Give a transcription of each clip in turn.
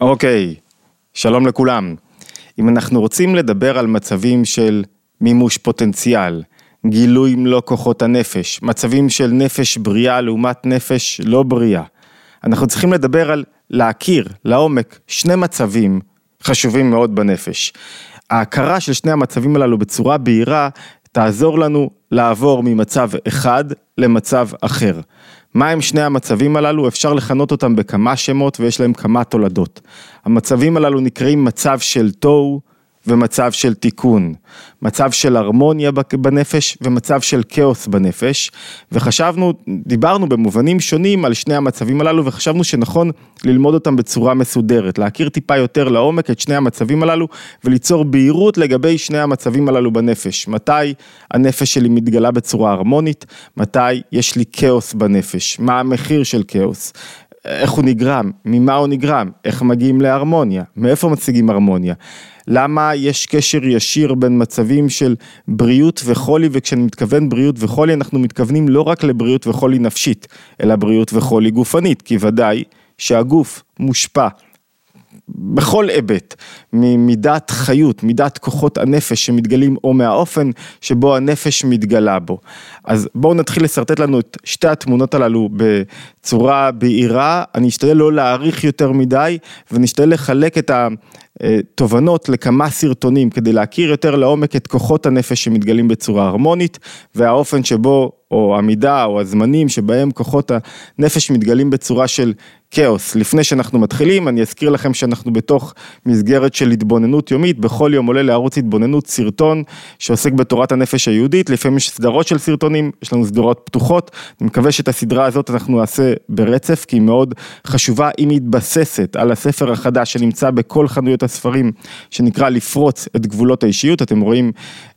אוקיי, שלום לכולם. אם אנחנו רוצים לדבר על מצבים של מימוש פוטנציאל, גילוי מלוא כוחות הנפש, מצבים של נפש בריאה לעומת נפש לא בריאה, אנחנו צריכים לדבר על להכיר לעומק שני מצבים חשובים מאוד בנפש. ההכרה של שני המצבים הללו בצורה בהירה תעזור לנו לעבור ממצב אחד למצב אחר. מהם שני המצבים הללו? אפשר לכנות אותם בכמה שמות ויש להם כמה תולדות. המצבים הללו נקראים מצב של תוהו ומצב של תיקון, מצב של הרמוניה בנפש ומצב של כאוס בנפש, וחשבנו, דיברנו במובנים שונים על שני המצבים הללו וחשבנו שנכון ללמוד אותם בצורה מסודרת, להכיר טיפה יותר לעומק את שני המצבים הללו וליצור בהירות לגבי שני המצבים הללו בנפש, מתי הנפש שלי מתגלה בצורה הרמונית, מתי יש לי כאוס בנפש, מה המחיר של כאוס, איך הוא נגרם, ממה הוא נגרם, איך מגיעים להרמוניה, מאיפה מציגים הרמוניה. למה יש קשר ישיר בין מצבים של בריאות וחולי, וכשאני מתכוון בריאות וחולי, אנחנו מתכוונים לא רק לבריאות וחולי נפשית, אלא בריאות וחולי גופנית, כי ודאי שהגוף מושפע בכל היבט, ממידת חיות, מידת כוחות הנפש שמתגלים או מהאופן שבו הנפש מתגלה בו. אז בואו נתחיל לשרטט לנו את שתי התמונות הללו בצורה בהירה, אני אשתדל לא להאריך יותר מדי ונשתדל לחלק את התובנות לכמה סרטונים כדי להכיר יותר לעומק את כוחות הנפש שמתגלים בצורה הרמונית והאופן שבו או המידה או הזמנים שבהם כוחות הנפש מתגלים בצורה של כאוס. לפני שאנחנו מתחילים, אני אזכיר לכם שאנחנו בתוך מסגרת של התבוננות יומית, בכל יום עולה לערוץ התבוננות סרטון שעוסק בתורת הנפש היהודית, לפעמים יש סדרות של סרטונים, יש לנו סדרות פתוחות, אני מקווה שאת הסדרה הזאת אנחנו נעשה ברצף, כי היא מאוד חשובה, היא מתבססת על הספר החדש שנמצא בכל חנויות הספרים, שנקרא לפרוץ את גבולות האישיות, אתם רואים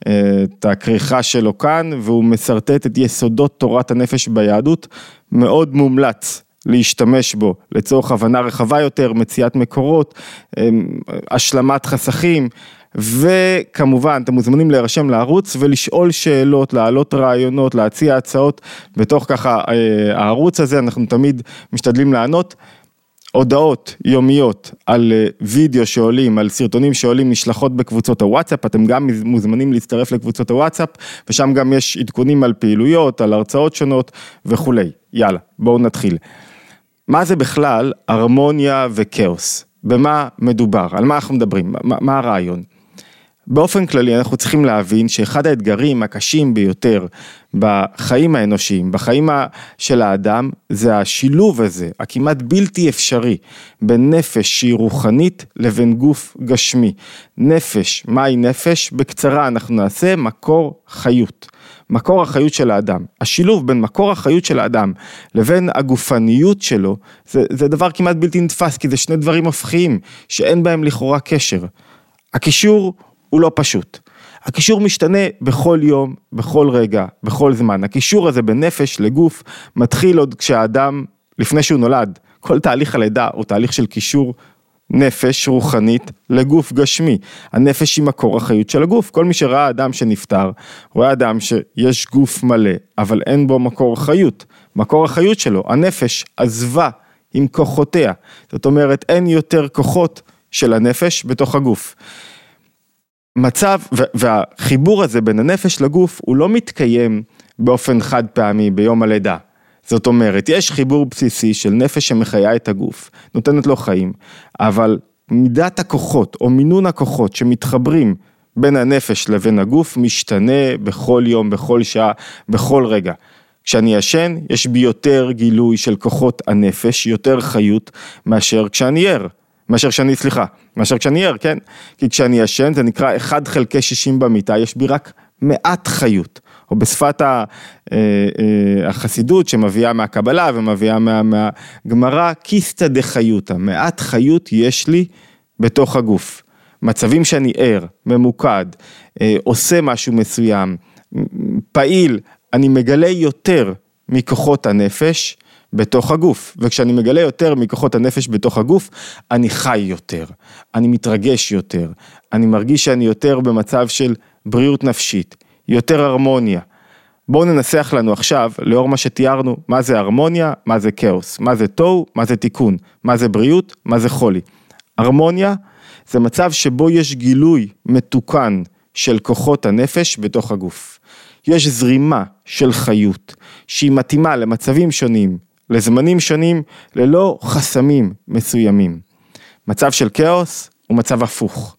אה, את הכריכה שלו כאן, והוא משרטט את יסודות תורת הנפש ביהדות, מאוד מומלץ. להשתמש בו לצורך הבנה רחבה יותר, מציאת מקורות, אמ, השלמת חסכים וכמובן אתם מוזמנים להירשם לערוץ ולשאול שאלות, להעלות רעיונות, להציע הצעות בתוך ככה אה, הערוץ הזה, אנחנו תמיד משתדלים לענות. הודעות יומיות על אה, וידאו שעולים, על סרטונים שעולים נשלחות בקבוצות הוואטסאפ, אתם גם מוזמנים להצטרף לקבוצות הוואטסאפ ושם גם יש עדכונים על פעילויות, על הרצאות שונות וכולי. יאללה, בואו נתחיל. מה זה בכלל הרמוניה וכאוס? במה מדובר? על מה אנחנו מדברים? מה, מה הרעיון? באופן כללי אנחנו צריכים להבין שאחד האתגרים הקשים ביותר בחיים האנושיים, בחיים של האדם, זה השילוב הזה, הכמעט בלתי אפשרי, בין נפש שהיא רוחנית לבין גוף גשמי. נפש, מהי נפש? בקצרה אנחנו נעשה מקור חיות. מקור החיות של האדם. השילוב בין מקור החיות של האדם לבין הגופניות שלו, זה, זה דבר כמעט בלתי נתפס, כי זה שני דברים הופכיים, שאין בהם לכאורה קשר. הקישור הוא לא פשוט. הקישור משתנה בכל יום, בכל רגע, בכל זמן. הקישור הזה בין נפש לגוף מתחיל עוד כשהאדם, לפני שהוא נולד. כל תהליך הלידה הוא תהליך של קישור נפש רוחנית לגוף גשמי. הנפש היא מקור החיות של הגוף. כל מי שראה אדם שנפטר, רואה אדם שיש גוף מלא, אבל אין בו מקור חיות. מקור החיות שלו, הנפש, עזבה עם כוחותיה. זאת אומרת, אין יותר כוחות של הנפש בתוך הגוף. מצב, והחיבור הזה בין הנפש לגוף, הוא לא מתקיים באופן חד פעמי ביום הלידה. זאת אומרת, יש חיבור בסיסי של נפש שמחיה את הגוף, נותנת לו חיים, אבל מידת הכוחות או מינון הכוחות שמתחברים בין הנפש לבין הגוף משתנה בכל יום, בכל שעה, בכל רגע. כשאני ישן, יש בי יותר גילוי של כוחות הנפש, יותר חיות, מאשר כשאני ער. מאשר כשאני, סליחה, מאשר כשאני ער, כן? כי כשאני ישן זה נקרא 1 חלקי 60 במיטה, יש בי רק מעט חיות. או בשפת אה, אה, החסידות שמביאה מהקבלה ומביאה מהגמרא, קיסתא דחיותא, מעט חיות יש לי בתוך הגוף. מצבים שאני ער, ממוקד, אה, עושה משהו מסוים, פעיל, אני מגלה יותר מכוחות הנפש בתוך הגוף, וכשאני מגלה יותר מכוחות הנפש בתוך הגוף, אני חי יותר, אני מתרגש יותר, אני מרגיש שאני יותר במצב של בריאות נפשית, יותר הרמוניה. בואו ננסח לנו עכשיו, לאור מה שתיארנו, מה זה הרמוניה, מה זה כאוס, מה זה תוהו, מה זה תיקון, מה זה בריאות, מה זה חולי. הרמוניה זה מצב שבו יש גילוי מתוקן של כוחות הנפש בתוך הגוף. יש זרימה של חיות שהיא מתאימה למצבים שונים, לזמנים שונים, ללא חסמים מסוימים. מצב של כאוס הוא מצב הפוך.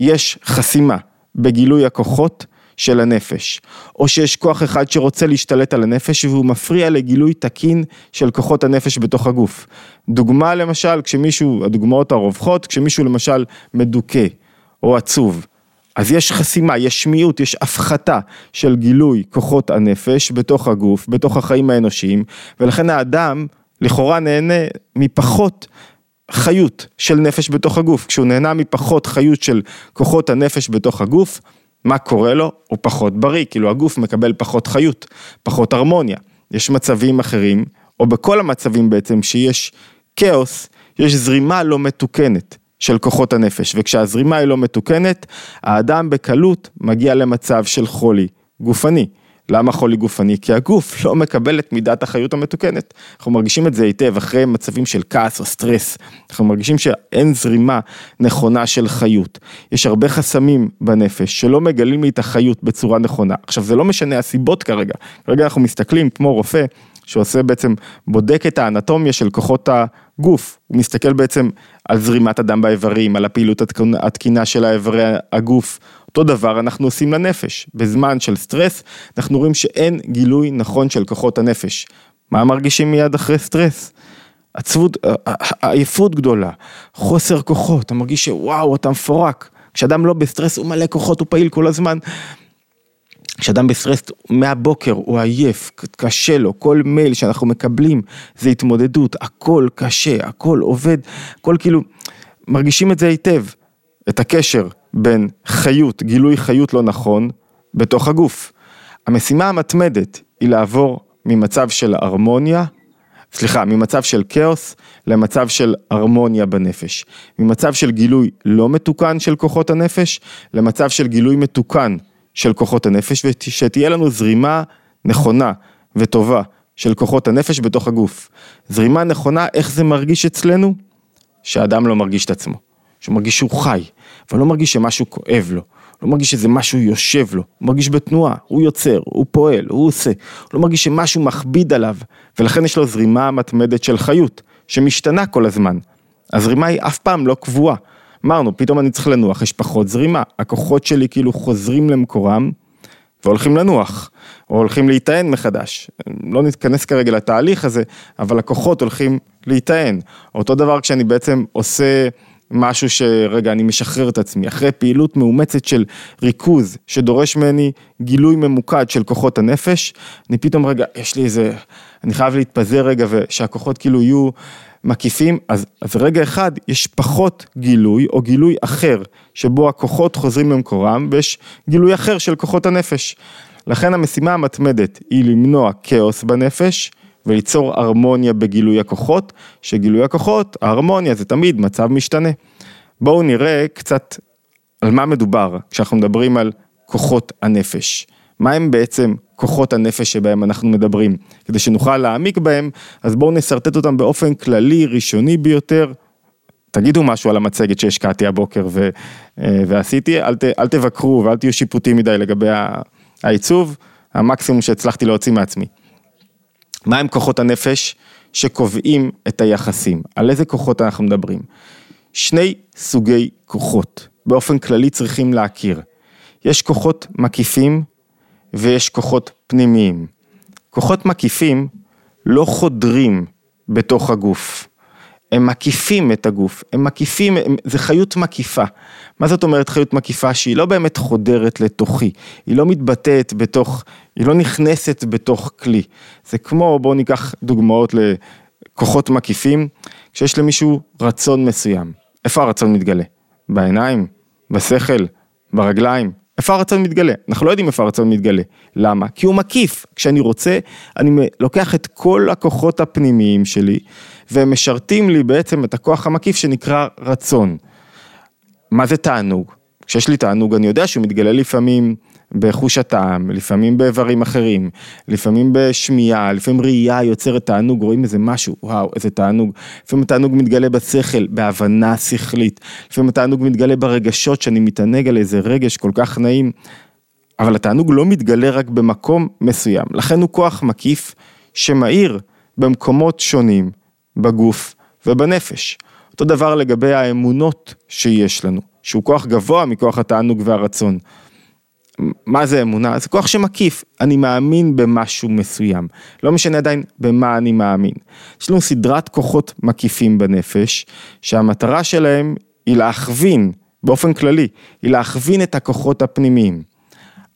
יש חסימה בגילוי הכוחות של הנפש, או שיש כוח אחד שרוצה להשתלט על הנפש והוא מפריע לגילוי תקין של כוחות הנפש בתוך הגוף. דוגמה למשל, כשמישהו, הדוגמאות הרווחות, כשמישהו למשל מדוכא או עצוב, אז יש חסימה, יש מיעוט, יש הפחתה של גילוי כוחות הנפש בתוך הגוף, בתוך החיים האנושיים, ולכן האדם לכאורה נהנה מפחות חיות של נפש בתוך הגוף. כשהוא נהנה מפחות חיות של כוחות הנפש בתוך הגוף, מה קורה לו? הוא פחות בריא, כאילו הגוף מקבל פחות חיות, פחות הרמוניה. יש מצבים אחרים, או בכל המצבים בעצם, שיש כאוס, יש זרימה לא מתוקנת של כוחות הנפש, וכשהזרימה היא לא מתוקנת, האדם בקלות מגיע למצב של חולי גופני. למה חולי גופני? כי הגוף לא מקבל את מידת החיות המתוקנת. אנחנו מרגישים את זה היטב אחרי מצבים של כעס או סטרס. אנחנו מרגישים שאין זרימה נכונה של חיות. יש הרבה חסמים בנפש שלא מגלים לי את החיות בצורה נכונה. עכשיו זה לא משנה הסיבות כרגע, כרגע אנחנו מסתכלים כמו רופא שעושה בעצם, בודק את האנטומיה של כוחות הגוף, הוא מסתכל בעצם על זרימת הדם באיברים, על הפעילות התקינה של האיברי הגוף, אותו דבר אנחנו עושים לנפש, בזמן של סטרס אנחנו רואים שאין גילוי נכון של כוחות הנפש. מה מרגישים מיד אחרי סטרס? עצבות, עייפות גדולה, חוסר כוחות, אתה מרגיש שוואו אתה מפורק, כשאדם לא בסטרס הוא מלא כוחות, הוא פעיל כל הזמן. כשאדם בסטרס מהבוקר הוא עייף, קשה לו, כל מייל שאנחנו מקבלים זה התמודדות, הכל קשה, הכל כבד, הכל כאילו, מרגישים את זה היטב, את הקשר בין חיות, גילוי חיות לא נכון, בתוך הגוף. המשימה המתמדת היא לעבור ממצב של הרמוניה, סליחה, ממצב של כאוס למצב של הרמוניה בנפש. ממצב של גילוי לא מתוקן של כוחות הנפש, למצב של גילוי מתוקן של כוחות הנפש, ושתהיה לנו זרימה נכונה וטובה של כוחות הנפש בתוך הגוף. זרימה נכונה, איך זה מרגיש אצלנו? שאדם לא מרגיש את עצמו. שהוא מרגיש שהוא חי, אבל לא מרגיש שמשהו כואב לו, לא מרגיש שזה משהו יושב לו, הוא מרגיש בתנועה, הוא יוצר, הוא פועל, הוא עושה, הוא לא מרגיש שמשהו מכביד עליו, ולכן יש לו זרימה מתמדת של חיות, שמשתנה כל הזמן. הזרימה היא אף פעם לא קבועה. אמרנו, פתאום אני צריך לנוח, יש פחות זרימה, הכוחות שלי כאילו חוזרים למקורם והולכים לנוח, או הולכים להיטען מחדש. לא נתכנס כרגע לתהליך הזה, אבל הכוחות הולכים להיטען. אותו דבר כשאני בעצם עושה... משהו שרגע אני משחרר את עצמי, אחרי פעילות מאומצת של ריכוז שדורש ממני גילוי ממוקד של כוחות הנפש, אני פתאום רגע, יש לי איזה, אני חייב להתפזר רגע ושהכוחות כאילו יהיו מקיפים, אז, אז רגע אחד יש פחות גילוי או גילוי אחר שבו הכוחות חוזרים למקורם ויש גילוי אחר של כוחות הנפש. לכן המשימה המתמדת היא למנוע כאוס בנפש, וליצור הרמוניה בגילוי הכוחות, שגילוי הכוחות, ההרמוניה זה תמיד מצב משתנה. בואו נראה קצת על מה מדובר כשאנחנו מדברים על כוחות הנפש. מה הם בעצם כוחות הנפש שבהם אנחנו מדברים? כדי שנוכל להעמיק בהם, אז בואו נשרטט אותם באופן כללי, ראשוני ביותר. תגידו משהו על המצגת שהשקעתי הבוקר ו, אה, ועשיתי, אל, ת, אל תבקרו ואל תהיו שיפוטים מדי לגבי העיצוב, המקסימום שהצלחתי להוציא מעצמי. מהם כוחות הנפש שקובעים את היחסים? על איזה כוחות אנחנו מדברים? שני סוגי כוחות, באופן כללי צריכים להכיר. יש כוחות מקיפים ויש כוחות פנימיים. כוחות מקיפים לא חודרים בתוך הגוף. הם מקיפים את הגוף, הם מקיפים, הם, זה חיות מקיפה. מה זאת אומרת חיות מקיפה? שהיא לא באמת חודרת לתוכי, היא לא מתבטאת בתוך, היא לא נכנסת בתוך כלי. זה כמו, בואו ניקח דוגמאות לכוחות מקיפים, כשיש למישהו רצון מסוים. איפה הרצון מתגלה? בעיניים? בשכל? ברגליים? איפה הרצון מתגלה? אנחנו לא יודעים איפה הרצון מתגלה. למה? כי הוא מקיף. כשאני רוצה, אני לוקח את כל הכוחות הפנימיים שלי, והם משרתים לי בעצם את הכוח המקיף שנקרא רצון. מה זה תענוג? כשיש לי תענוג אני יודע שהוא מתגלה לפעמים בחוש הטעם, לפעמים באיברים אחרים, לפעמים בשמיעה, לפעמים ראייה יוצרת תענוג, רואים איזה משהו, וואו, איזה תענוג. לפעמים התענוג מתגלה בשכל, בהבנה שכלית. לפעמים התענוג מתגלה ברגשות, שאני מתענג על איזה רגש כל כך נעים. אבל התענוג לא מתגלה רק במקום מסוים, לכן הוא כוח מקיף שמאיר במקומות שונים בגוף ובנפש. אותו דבר לגבי האמונות שיש לנו, שהוא כוח גבוה מכוח התענוג והרצון. מה זה אמונה? זה כוח שמקיף, אני מאמין במשהו מסוים, לא משנה עדיין במה אני מאמין. יש לנו סדרת כוחות מקיפים בנפש, שהמטרה שלהם היא להכווין, באופן כללי, היא להכווין את הכוחות הפנימיים.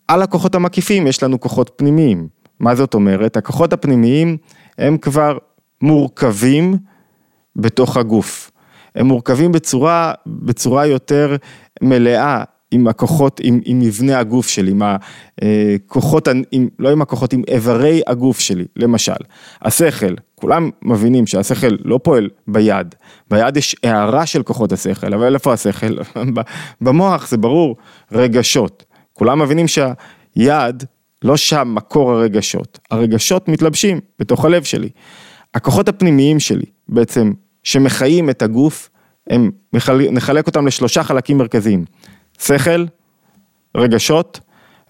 על הכוחות המקיפים יש לנו כוחות פנימיים. מה זאת אומרת? הכוחות הפנימיים הם כבר מורכבים בתוך הגוף. הם מורכבים בצורה, בצורה יותר מלאה עם הכוחות, עם, עם מבנה הגוף שלי, עם הכוחות, עם, לא עם הכוחות, עם איברי הגוף שלי, למשל. השכל, כולם מבינים שהשכל לא פועל ביד, ביד יש הערה של כוחות השכל, אבל איפה השכל? במוח זה ברור, רגשות. כולם מבינים שהיד לא שם מקור הרגשות, הרגשות מתלבשים בתוך הלב שלי. הכוחות הפנימיים שלי בעצם שמחיים את הגוף, הם, נחלק אותם לשלושה חלקים מרכזיים, שכל, רגשות,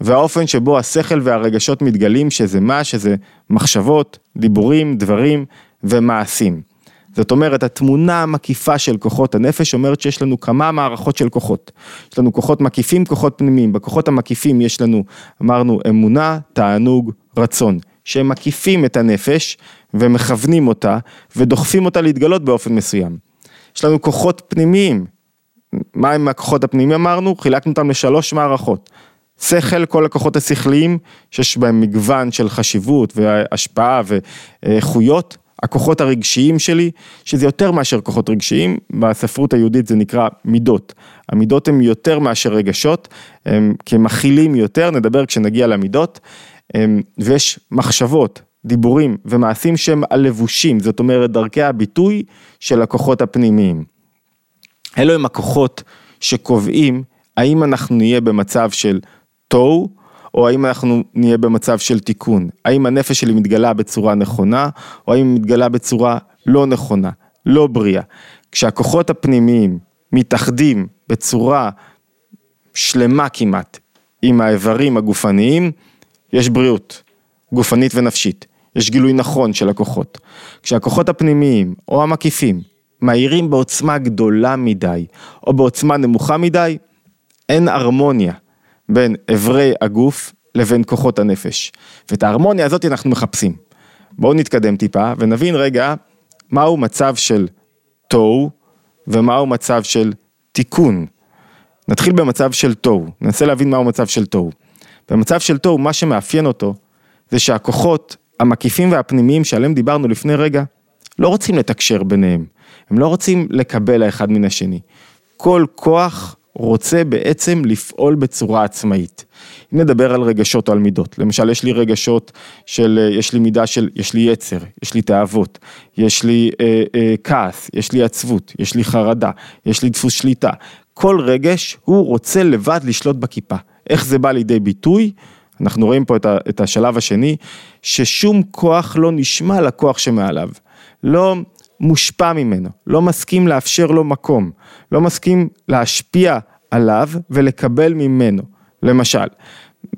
והאופן שבו השכל והרגשות מתגלים, שזה מה? שזה מחשבות, דיבורים, דברים ומעשים. זאת אומרת, התמונה המקיפה של כוחות הנפש אומרת שיש לנו כמה מערכות של כוחות. יש לנו כוחות מקיפים, כוחות פנימיים. בכוחות המקיפים יש לנו, אמרנו, אמונה, תענוג, רצון. שהם מקיפים את הנפש ומכוונים אותה ודוחפים אותה להתגלות באופן מסוים. יש לנו כוחות פנימיים. מה הם הכוחות הפנימיים אמרנו? חילקנו אותם לשלוש מערכות. שכל, כל הכוחות השכליים, שיש בהם מגוון של חשיבות והשפעה ואיכויות. הכוחות הרגשיים שלי, שזה יותר מאשר כוחות רגשיים, בספרות היהודית זה נקרא מידות. המידות הן יותר מאשר רגשות, הם כמכילים יותר, נדבר כשנגיע למידות, ויש מחשבות, דיבורים ומעשים שהם הלבושים, זאת אומרת דרכי הביטוי של הכוחות הפנימיים. אלו הם הכוחות שקובעים האם אנחנו נהיה במצב של תוהו או האם אנחנו נהיה במצב של תיקון? האם הנפש שלי מתגלה בצורה נכונה, או האם היא מתגלה בצורה לא נכונה, לא בריאה? כשהכוחות הפנימיים מתאחדים בצורה שלמה כמעט עם האיברים הגופניים, יש בריאות, גופנית ונפשית. יש גילוי נכון של הכוחות. כשהכוחות הפנימיים או המקיפים מהירים בעוצמה גדולה מדי או בעוצמה נמוכה מדי, אין הרמוניה בין אברי הגוף לבין כוחות הנפש. ואת ההרמוניה הזאת אנחנו מחפשים. בואו נתקדם טיפה ונבין רגע מהו מצב של תוהו ומהו מצב של תיקון. נתחיל במצב של תוהו, ננסה להבין מהו מצב של תוהו. במצב של תוהו, מה שמאפיין אותו, זה שהכוחות המקיפים והפנימיים שעליהם דיברנו לפני רגע, לא רוצים לתקשר ביניהם, הם לא רוצים לקבל האחד מן השני. כל כוח רוצה בעצם לפעול בצורה עצמאית. אם נדבר על רגשות או על מידות, למשל יש לי רגשות של, יש לי מידה של, יש לי יצר, יש לי תאוות, יש לי אה, אה, כעס, יש לי עצבות, יש לי חרדה, יש לי דפוס שליטה. כל רגש הוא רוצה לבד לשלוט בכיפה. איך זה בא לידי ביטוי? אנחנו רואים פה את, ה, את השלב השני, ששום כוח לא נשמע לכוח שמעליו. לא מושפע ממנו, לא מסכים לאפשר לו מקום, לא מסכים להשפיע עליו ולקבל ממנו. למשל,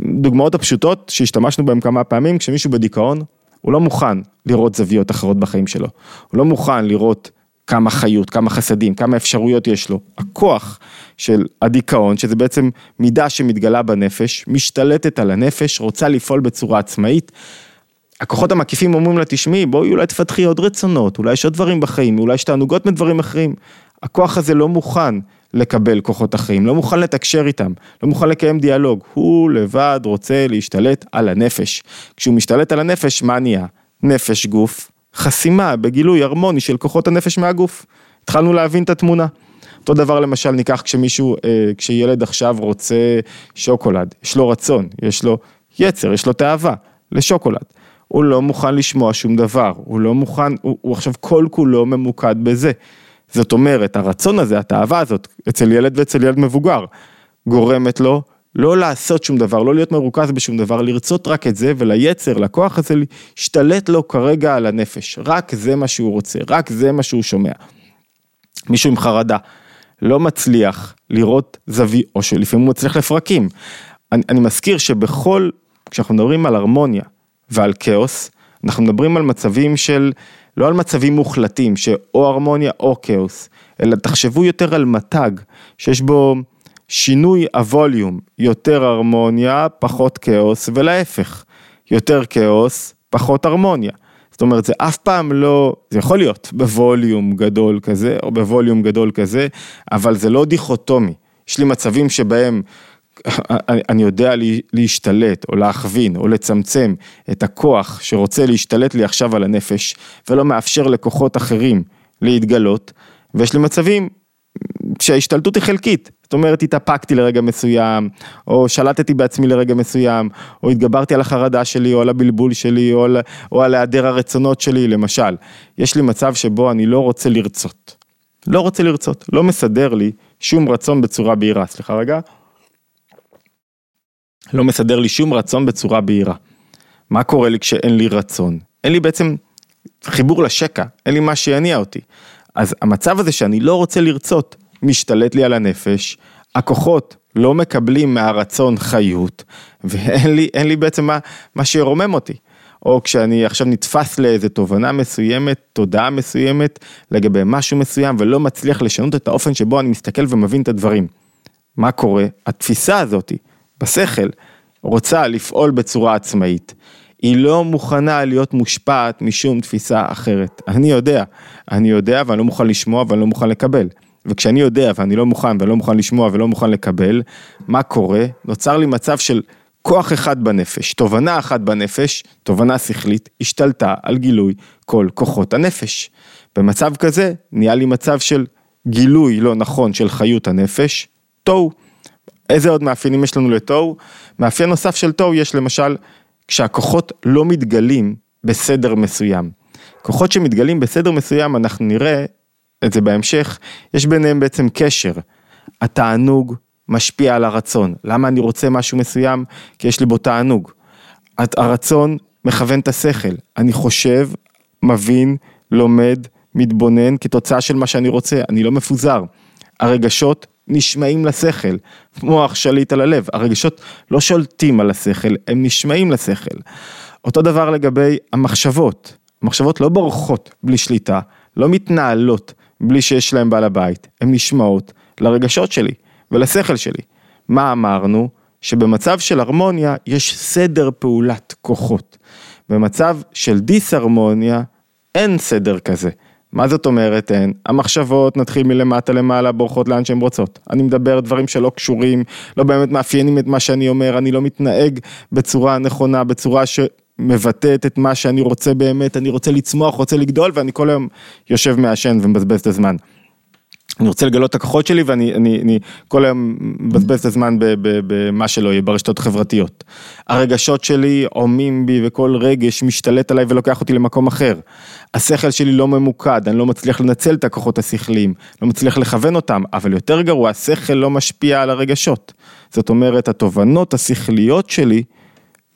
דוגמאות הפשוטות שהשתמשנו בהן כמה פעמים, כשמישהו בדיכאון, הוא לא מוכן לראות זוויות אחרות בחיים שלו, הוא לא מוכן לראות כמה חיות, כמה חסדים, כמה אפשרויות יש לו. הכוח של הדיכאון, שזה בעצם מידה שמתגלה בנפש, משתלטת על הנפש, רוצה לפעול בצורה עצמאית. הכוחות המקיפים אומרים לה, תשמעי, בואי אולי תפתחי עוד רצונות, אולי יש עוד דברים בחיים, אולי יש תענוגות מדברים אחרים. הכוח הזה לא מוכן לקבל כוחות אחרים, לא מוכן לתקשר איתם, לא מוכן לקיים דיאלוג, הוא לבד רוצה להשתלט על הנפש. כשהוא משתלט על הנפש, מה נהיה? נפש גוף, חסימה בגילוי הרמוני של כוחות הנפש מהגוף. התחלנו להבין את התמונה. אותו דבר למשל ניקח כשמישהו, אה, כשילד עכשיו רוצה שוקולד, יש לו רצון, יש לו יצר, יש לו תאווה לשוקולד. הוא לא מוכן לשמוע שום דבר, הוא לא מוכן, הוא, הוא עכשיו כל כולו ממוקד בזה. זאת אומרת, הרצון הזה, התאווה הזאת, אצל ילד ואצל ילד מבוגר, גורמת לו לא לעשות שום דבר, לא להיות מרוכז בשום דבר, לרצות רק את זה וליצר, לכוח הזה, להשתלט לו כרגע על הנפש, רק זה מה שהוא רוצה, רק זה מה שהוא שומע. מישהו עם חרדה, לא מצליח לראות זווית, או שלפעמים הוא מצליח לפרקים. אני, אני מזכיר שבכל, כשאנחנו מדברים על הרמוניה ועל כאוס, אנחנו מדברים על מצבים של, לא על מצבים מוחלטים, שאו הרמוניה או כאוס, אלא תחשבו יותר על מתג, שיש בו שינוי הווליום, יותר הרמוניה, פחות כאוס, ולהפך, יותר כאוס, פחות הרמוניה. זאת אומרת, זה אף פעם לא, זה יכול להיות בווליום גדול כזה, או בווליום גדול כזה, אבל זה לא דיכוטומי. יש לי מצבים שבהם אני יודע להשתלט, או להכווין, או לצמצם את הכוח שרוצה להשתלט לי עכשיו על הנפש, ולא מאפשר לכוחות אחרים להתגלות, ויש לי מצבים שההשתלטות היא חלקית, זאת אומרת התאפקתי לרגע מסוים, או שלטתי בעצמי לרגע מסוים, או התגברתי על החרדה שלי, או על הבלבול שלי, או על, או על היעדר הרצונות שלי, למשל. יש לי מצב שבו אני לא רוצה לרצות. לא רוצה לרצות, לא מסדר לי שום רצון בצורה בהירה. סליחה רגע. לא מסדר לי שום רצון בצורה בהירה. מה קורה לי כשאין לי רצון? אין לי בעצם חיבור לשקע, אין לי מה שיניע אותי. אז המצב הזה שאני לא רוצה לרצות, משתלט לי על הנפש, הכוחות לא מקבלים מהרצון חיות, ואין לי, לי בעצם מה, מה שירומם אותי. או כשאני עכשיו נתפס לאיזה תובנה מסוימת, תודעה מסוימת, לגבי משהו מסוים, ולא מצליח לשנות את האופן שבו אני מסתכל ומבין את הדברים. מה קורה? התפיסה הזאתי, בשכל, רוצה לפעול בצורה עצמאית. היא לא מוכנה להיות מושפעת משום תפיסה אחרת. אני יודע, אני יודע ואני לא מוכן לשמוע ואני לא מוכן לקבל. וכשאני יודע ואני לא מוכן ואני לא מוכן לשמוע ולא מוכן לקבל, מה קורה? נוצר לי מצב של כוח אחד בנפש, תובנה אחת בנפש, תובנה שכלית, השתלטה על גילוי כל כוחות הנפש. במצב כזה נהיה לי מצב של גילוי לא נכון של חיות הנפש, תוהו. איזה עוד מאפיינים יש לנו לתוהו? מאפיין נוסף של תוהו יש למשל כשהכוחות לא מתגלים בסדר מסוים. כוחות שמתגלים בסדר מסוים, אנחנו נראה את זה בהמשך, יש ביניהם בעצם קשר. התענוג משפיע על הרצון. למה אני רוצה משהו מסוים? כי יש לי בו תענוג. הרצון מכוון את השכל. אני חושב, מבין, לומד, מתבונן כתוצאה של מה שאני רוצה, אני לא מפוזר. הרגשות נשמעים לשכל, מוח שליט על הלב, הרגשות לא שולטים על השכל, הם נשמעים לשכל. אותו דבר לגבי המחשבות, המחשבות לא בורחות בלי שליטה, לא מתנהלות בלי שיש להם בעל הבית, הן נשמעות לרגשות שלי ולשכל שלי. מה אמרנו? שבמצב של הרמוניה יש סדר פעולת כוחות. במצב של דיסהרמוניה אין סדר כזה. מה זאת אומרת אין? המחשבות נתחיל מלמטה למעלה בורחות לאן שהן רוצות. אני מדבר דברים שלא קשורים, לא באמת מאפיינים את מה שאני אומר, אני לא מתנהג בצורה נכונה, בצורה שמבטאת את מה שאני רוצה באמת, אני רוצה לצמוח, רוצה לגדול ואני כל היום יושב מעשן ומבזבז את הזמן. אני רוצה לגלות את הכוחות שלי ואני אני, אני כל היום מבזבז את הזמן במה שלא יהיה, ברשתות חברתיות. הרגשות שלי עומים בי וכל רגש משתלט עליי ולוקח אותי למקום אחר. השכל שלי לא ממוקד, אני לא מצליח לנצל את הכוחות השכליים, לא מצליח לכוון אותם, אבל יותר גרוע, השכל לא משפיע על הרגשות. זאת אומרת, התובנות השכליות שלי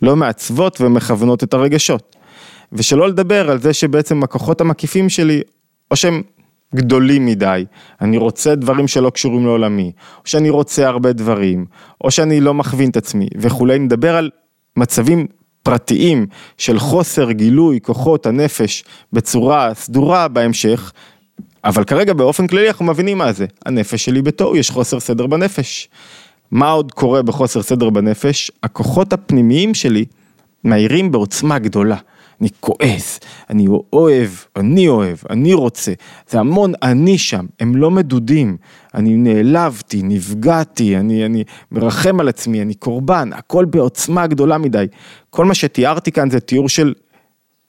לא מעצבות ומכוונות את הרגשות. ושלא לדבר על זה שבעצם הכוחות המקיפים שלי, או שהם גדולים מדי, אני רוצה דברים שלא קשורים לעולמי, או שאני רוצה הרבה דברים, או שאני לא מכווין את עצמי וכולי, נדבר על מצבים פרטיים של חוסר גילוי כוחות הנפש בצורה סדורה בהמשך, אבל כרגע באופן כללי אנחנו מבינים מה זה, הנפש שלי בתוהו, יש חוסר סדר בנפש. מה עוד קורה בחוסר סדר בנפש? הכוחות הפנימיים שלי מהירים בעוצמה גדולה. אני כועס, אני אוהב, אני אוהב, אני רוצה, זה המון אני שם, הם לא מדודים, אני נעלבתי, נפגעתי, אני, אני מרחם על עצמי, אני קורבן, הכל בעוצמה גדולה מדי. כל מה שתיארתי כאן זה תיאור של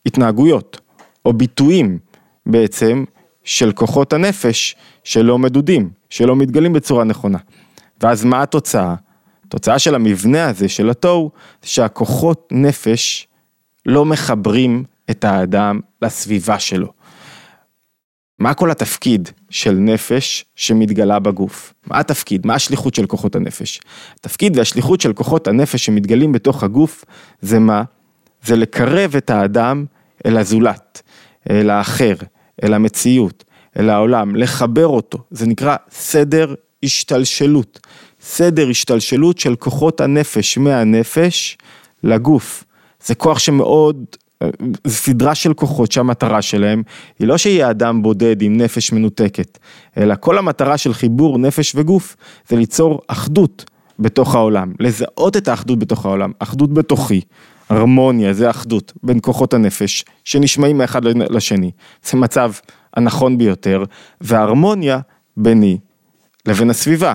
התנהגויות, או ביטויים בעצם, של כוחות הנפש שלא מדודים, שלא מתגלים בצורה נכונה. ואז מה התוצאה? התוצאה של המבנה הזה, של התוהו, שהכוחות נפש לא מחברים את האדם לסביבה שלו. מה כל התפקיד של נפש שמתגלה בגוף? מה התפקיד? מה השליחות של כוחות הנפש? התפקיד והשליחות של כוחות הנפש שמתגלים בתוך הגוף זה מה? זה לקרב את האדם אל הזולת, אל האחר, אל המציאות, אל העולם, לחבר אותו, זה נקרא סדר השתלשלות, סדר השתלשלות של כוחות הנפש מהנפש לגוף. זה כוח שמאוד, זה סדרה של כוחות שהמטרה שלהם היא לא שיהיה אדם בודד עם נפש מנותקת, אלא כל המטרה של חיבור נפש וגוף זה ליצור אחדות בתוך העולם, לזהות את האחדות בתוך העולם, אחדות בתוכי, הרמוניה זה אחדות בין כוחות הנפש שנשמעים מאחד לשני, זה מצב הנכון ביותר, וההרמוניה ביני לבין הסביבה,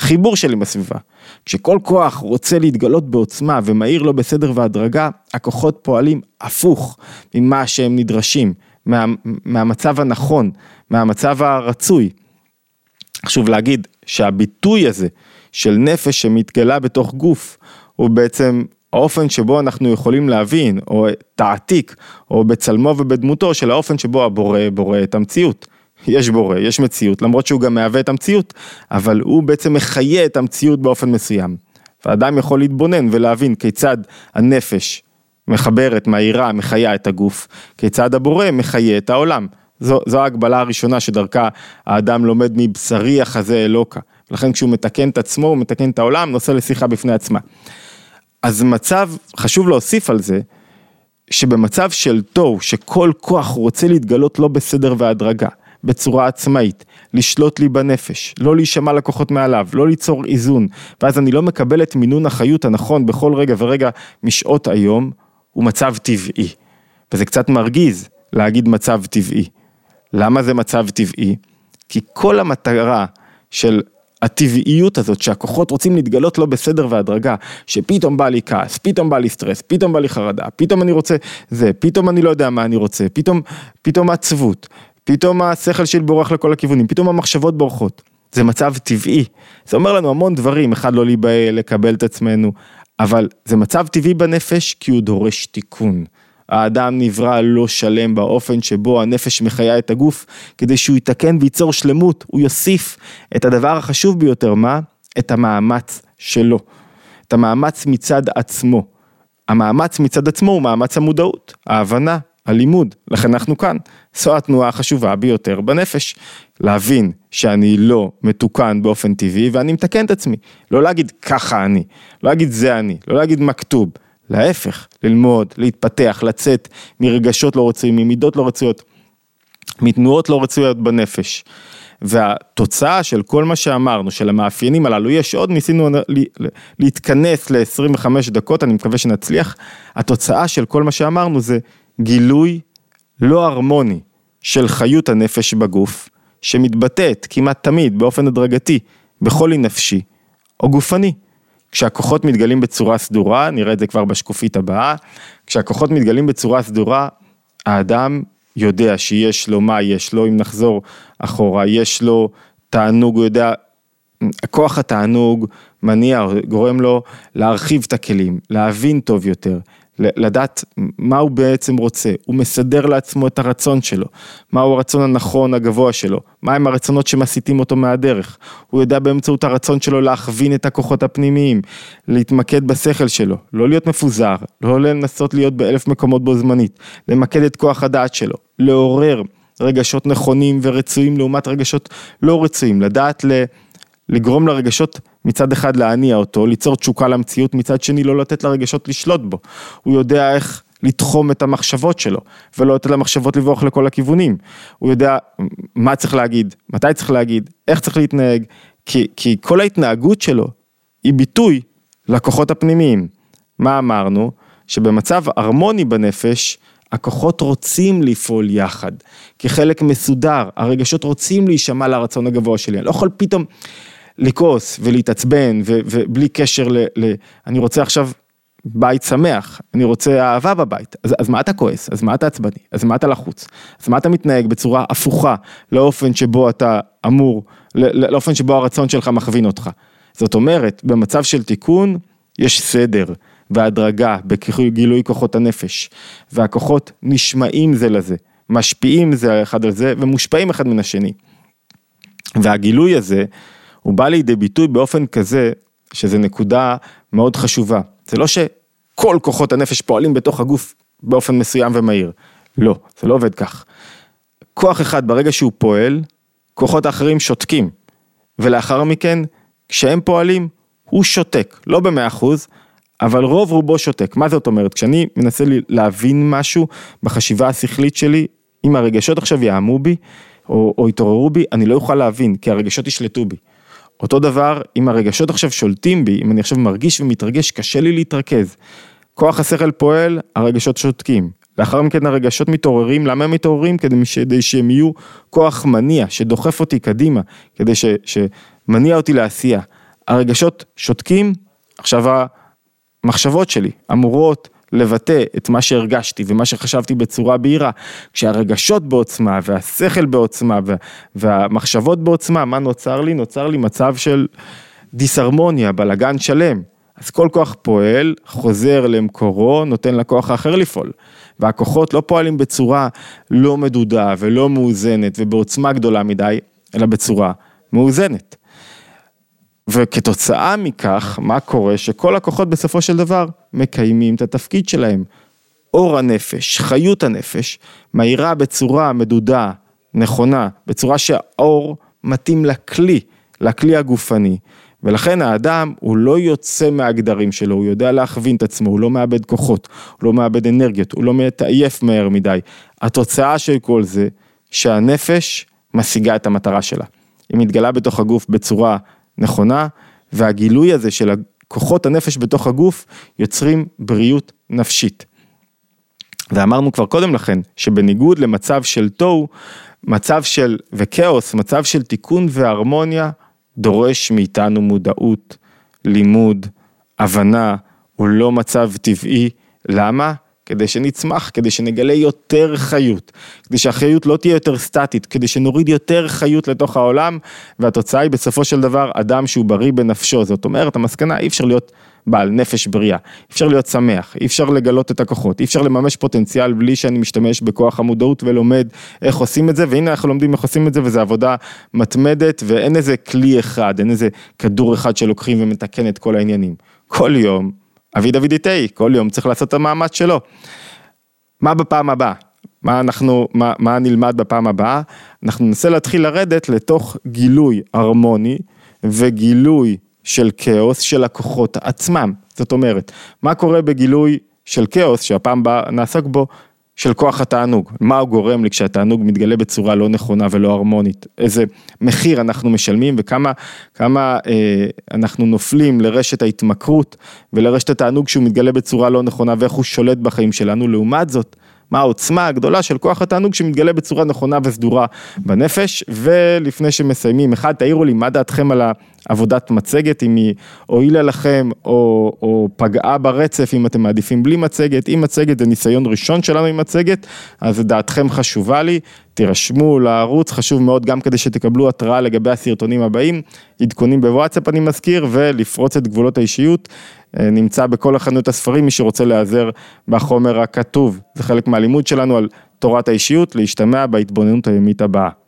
חיבור שלי בסביבה. כשכל כוח רוצה להתגלות בעוצמה ומהיר לו בסדר והדרגה, הכוחות פועלים הפוך ממה שהם נדרשים, מה, מהמצב הנכון, מהמצב הרצוי. חשוב להגיד שהביטוי הזה של נפש שמתגלה בתוך גוף, הוא בעצם האופן שבו אנחנו יכולים להבין, או תעתיק, או בצלמו ובדמותו של האופן שבו הבורא בורא את המציאות. יש בורא, יש מציאות, למרות שהוא גם מהווה את המציאות, אבל הוא בעצם מחיה את המציאות באופן מסוים. ואדם יכול להתבונן ולהבין כיצד הנפש מחברת, מהירה, מחיה את הגוף, כיצד הבורא מחיה את העולם. זו, זו ההגבלה הראשונה שדרכה האדם לומד מבשרי החזה אלוקה. לכן כשהוא מתקן את עצמו, הוא מתקן את העולם, נושא לשיחה בפני עצמה. אז מצב, חשוב להוסיף על זה, שבמצב של תוהו, שכל כוח רוצה להתגלות לא בסדר והדרגה, בצורה עצמאית, לשלוט לי בנפש, לא להישמע לקוחות מעליו, לא ליצור איזון, ואז אני לא מקבל את מינון החיות הנכון בכל רגע ורגע משעות היום, הוא מצב טבעי. וזה קצת מרגיז להגיד מצב טבעי. למה זה מצב טבעי? כי כל המטרה של הטבעיות הזאת שהכוחות רוצים להתגלות לא בסדר והדרגה, שפתאום בא לי כעס, פתאום בא לי סטרס, פתאום בא לי חרדה, פתאום אני רוצה זה, פתאום אני לא יודע מה אני רוצה, פתאום, פתאום עצבות, פתאום השכל שלי בורח לכל הכיוונים, פתאום המחשבות בורחות. זה מצב טבעי, זה אומר לנו המון דברים, אחד לא להיבהל, לקבל את עצמנו, אבל זה מצב טבעי בנפש כי הוא דורש תיקון. האדם נברא לא שלם באופן שבו הנפש מחיה את הגוף, כדי שהוא יתקן וייצור שלמות, הוא יוסיף את הדבר החשוב ביותר, מה? את המאמץ שלו, את המאמץ מצד עצמו. המאמץ מצד עצמו הוא מאמץ המודעות, ההבנה, הלימוד, לכן אנחנו כאן. זו התנועה החשובה ביותר בנפש. להבין שאני לא מתוקן באופן טבעי ואני מתקן את עצמי. לא להגיד ככה אני, לא להגיד זה אני, לא להגיד מכתוב. להפך, ללמוד, להתפתח, לצאת מרגשות לא רצויים, ממידות לא רצויות, מתנועות לא רצויות בנפש. והתוצאה של כל מה שאמרנו, של המאפיינים הללו, יש עוד, ניסינו להתכנס ל-25 דקות, אני מקווה שנצליח, התוצאה של כל מה שאמרנו זה גילוי לא הרמוני של חיות הנפש בגוף, שמתבטאת כמעט תמיד באופן הדרגתי בחולי נפשי או גופני. כשהכוחות מתגלים בצורה סדורה, נראה את זה כבר בשקופית הבאה, כשהכוחות מתגלים בצורה סדורה, האדם יודע שיש לו מה יש לו, אם נחזור אחורה, יש לו תענוג, הוא יודע, כוח התענוג מניע, גורם לו להרחיב את הכלים, להבין טוב יותר, לדעת מה הוא בעצם רוצה, הוא מסדר לעצמו את הרצון שלו, מהו הרצון הנכון הגבוה שלו, מהם הרצונות שמסיתים אותו מהדרך, הוא יודע באמצעות הרצון שלו להכווין את הכוחות הפנימיים, להתמקד בשכל שלו, לא להיות מפוזר, לא לנסות להיות באלף מקומות בו זמנית, למקד את כוח הדעת שלו, לעורר רגשות נכונים ורצויים לעומת רגשות לא רצויים, לדעת ל... לגרום לרגשות מצד אחד להניע אותו, ליצור תשוקה למציאות, מצד שני לא לתת לרגשות לשלוט בו. הוא יודע איך לתחום את המחשבות שלו, ולא לתת למחשבות לברוח לכל הכיוונים. הוא יודע מה צריך להגיד, מתי צריך להגיד, איך צריך להתנהג, כי, כי כל ההתנהגות שלו היא ביטוי לכוחות הפנימיים. מה אמרנו? שבמצב הרמוני בנפש, הכוחות רוצים לפעול יחד, כחלק מסודר, הרגשות רוצים להישמע לרצון הגבוה שלי, אני לא יכול פתאום לכעוס ולהתעצבן ובלי קשר ל, ל... אני רוצה עכשיו בית שמח, אני רוצה אהבה בבית, אז, אז מה אתה כועס? אז מה אתה עצבני? אז מה אתה לחוץ? אז מה אתה מתנהג בצורה הפוכה לאופן שבו אתה אמור, לאופן שבו הרצון שלך מכווין אותך? זאת אומרת, במצב של תיקון, יש סדר והדרגה בגילוי כוחות הנפש, והכוחות נשמעים זה לזה. משפיעים זה אחד על זה ומושפעים אחד מן השני. והגילוי הזה, הוא בא לידי ביטוי באופן כזה, שזה נקודה מאוד חשובה. זה לא שכל כוחות הנפש פועלים בתוך הגוף באופן מסוים ומהיר. לא, זה לא עובד כך. כוח אחד ברגע שהוא פועל, כוחות האחרים שותקים. ולאחר מכן, כשהם פועלים, הוא שותק, לא במאה אחוז, אבל רוב רובו שותק. מה זאת אומרת? כשאני מנסה להבין משהו בחשיבה השכלית שלי, אם הרגשות עכשיו יעמו בי, או, או יתעוררו בי, אני לא אוכל להבין, כי הרגשות ישלטו בי. אותו דבר, אם הרגשות עכשיו שולטים בי, אם אני עכשיו מרגיש ומתרגש, קשה לי להתרכז. כוח השכל פועל, הרגשות שותקים. לאחר מכן הרגשות מתעוררים, למה הם מתעוררים? כדי שהם יהיו כוח מניע, שדוחף אותי קדימה, כדי ש, שמניע אותי לעשייה. הרגשות שותקים, עכשיו המחשבות שלי אמורות לבטא את מה שהרגשתי ומה שחשבתי בצורה בהירה. כשהרגשות בעוצמה והשכל בעוצמה והמחשבות בעוצמה, מה נוצר לי? נוצר לי מצב של דיסהרמוניה, בלגן שלם. אז כל כוח פועל, חוזר למקורו, נותן לכוח האחר לפעול. והכוחות לא פועלים בצורה לא מדודה ולא מאוזנת ובעוצמה גדולה מדי, אלא בצורה מאוזנת. וכתוצאה מכך, מה קורה? שכל הכוחות בסופו של דבר מקיימים את התפקיד שלהם. אור הנפש, חיות הנפש, מהירה בצורה מדודה, נכונה, בצורה שהאור מתאים לכלי, לכלי הגופני. ולכן האדם הוא לא יוצא מהגדרים שלו, הוא יודע להכווין את עצמו, הוא לא מאבד כוחות, הוא לא מאבד אנרגיות, הוא לא מתעייף מהר מדי. התוצאה של כל זה, שהנפש משיגה את המטרה שלה. היא מתגלה בתוך הגוף בצורה נכונה, והגילוי הזה של כוחות הנפש בתוך הגוף יוצרים בריאות נפשית. ואמרנו כבר קודם לכן, שבניגוד למצב של תוהו, מצב של, וכאוס, מצב של תיקון והרמוניה, דורש מאיתנו מודעות, לימוד, הבנה, הוא לא מצב טבעי. למה? כדי שנצמח, כדי שנגלה יותר חיות, כדי שהחיות לא תהיה יותר סטטית, כדי שנוריד יותר חיות לתוך העולם, והתוצאה היא בסופו של דבר אדם שהוא בריא בנפשו, זאת אומרת המסקנה אי אפשר להיות בעל נפש בריאה, אי אפשר להיות שמח, אי אפשר לגלות את הכוחות, אי אפשר לממש פוטנציאל בלי שאני משתמש בכוח המודעות ולומד איך עושים את זה, והנה אנחנו לומדים איך עושים את זה וזו עבודה מתמדת ואין איזה כלי אחד, אין איזה כדור אחד שלוקחים ומתקן את כל העניינים. כל יום אבי דוד איתי, כל יום צריך לעשות את המאמץ שלו. מה בפעם הבאה? מה אנחנו, מה, מה נלמד בפעם הבאה? אנחנו ננסה להתחיל לרדת לתוך גילוי הרמוני וגילוי של כאוס של הכוחות עצמם. זאת אומרת, מה קורה בגילוי של כאוס, שהפעם הבאה נעסוק בו, של כוח התענוג, מה הוא גורם לי כשהתענוג מתגלה בצורה לא נכונה ולא הרמונית, איזה מחיר אנחנו משלמים וכמה כמה, אה, אנחנו נופלים לרשת ההתמכרות ולרשת התענוג שהוא מתגלה בצורה לא נכונה ואיך הוא שולט בחיים שלנו, לעומת זאת, מה העוצמה הגדולה של כוח התענוג שמתגלה בצורה נכונה וסדורה בנפש, ולפני שמסיימים, אחד, תעירו לי מה דעתכם על העבודת מצגת, אם היא הועילה לכם או, או פגעה ברצף, אם אתם מעדיפים בלי מצגת, אם מצגת זה ניסיון ראשון שלנו עם מצגת, אז דעתכם חשובה לי, תירשמו לערוץ, חשוב מאוד גם כדי שתקבלו התראה לגבי הסרטונים הבאים, עדכונים בוואטסאפ אני מזכיר, ולפרוץ את גבולות האישיות. אה, נמצא בכל החנות הספרים, מי שרוצה להיעזר בחומר הכתוב. זה חלק מהלימוד שלנו על תורת האישיות, להשתמע בהתבוננות היומית הבאה.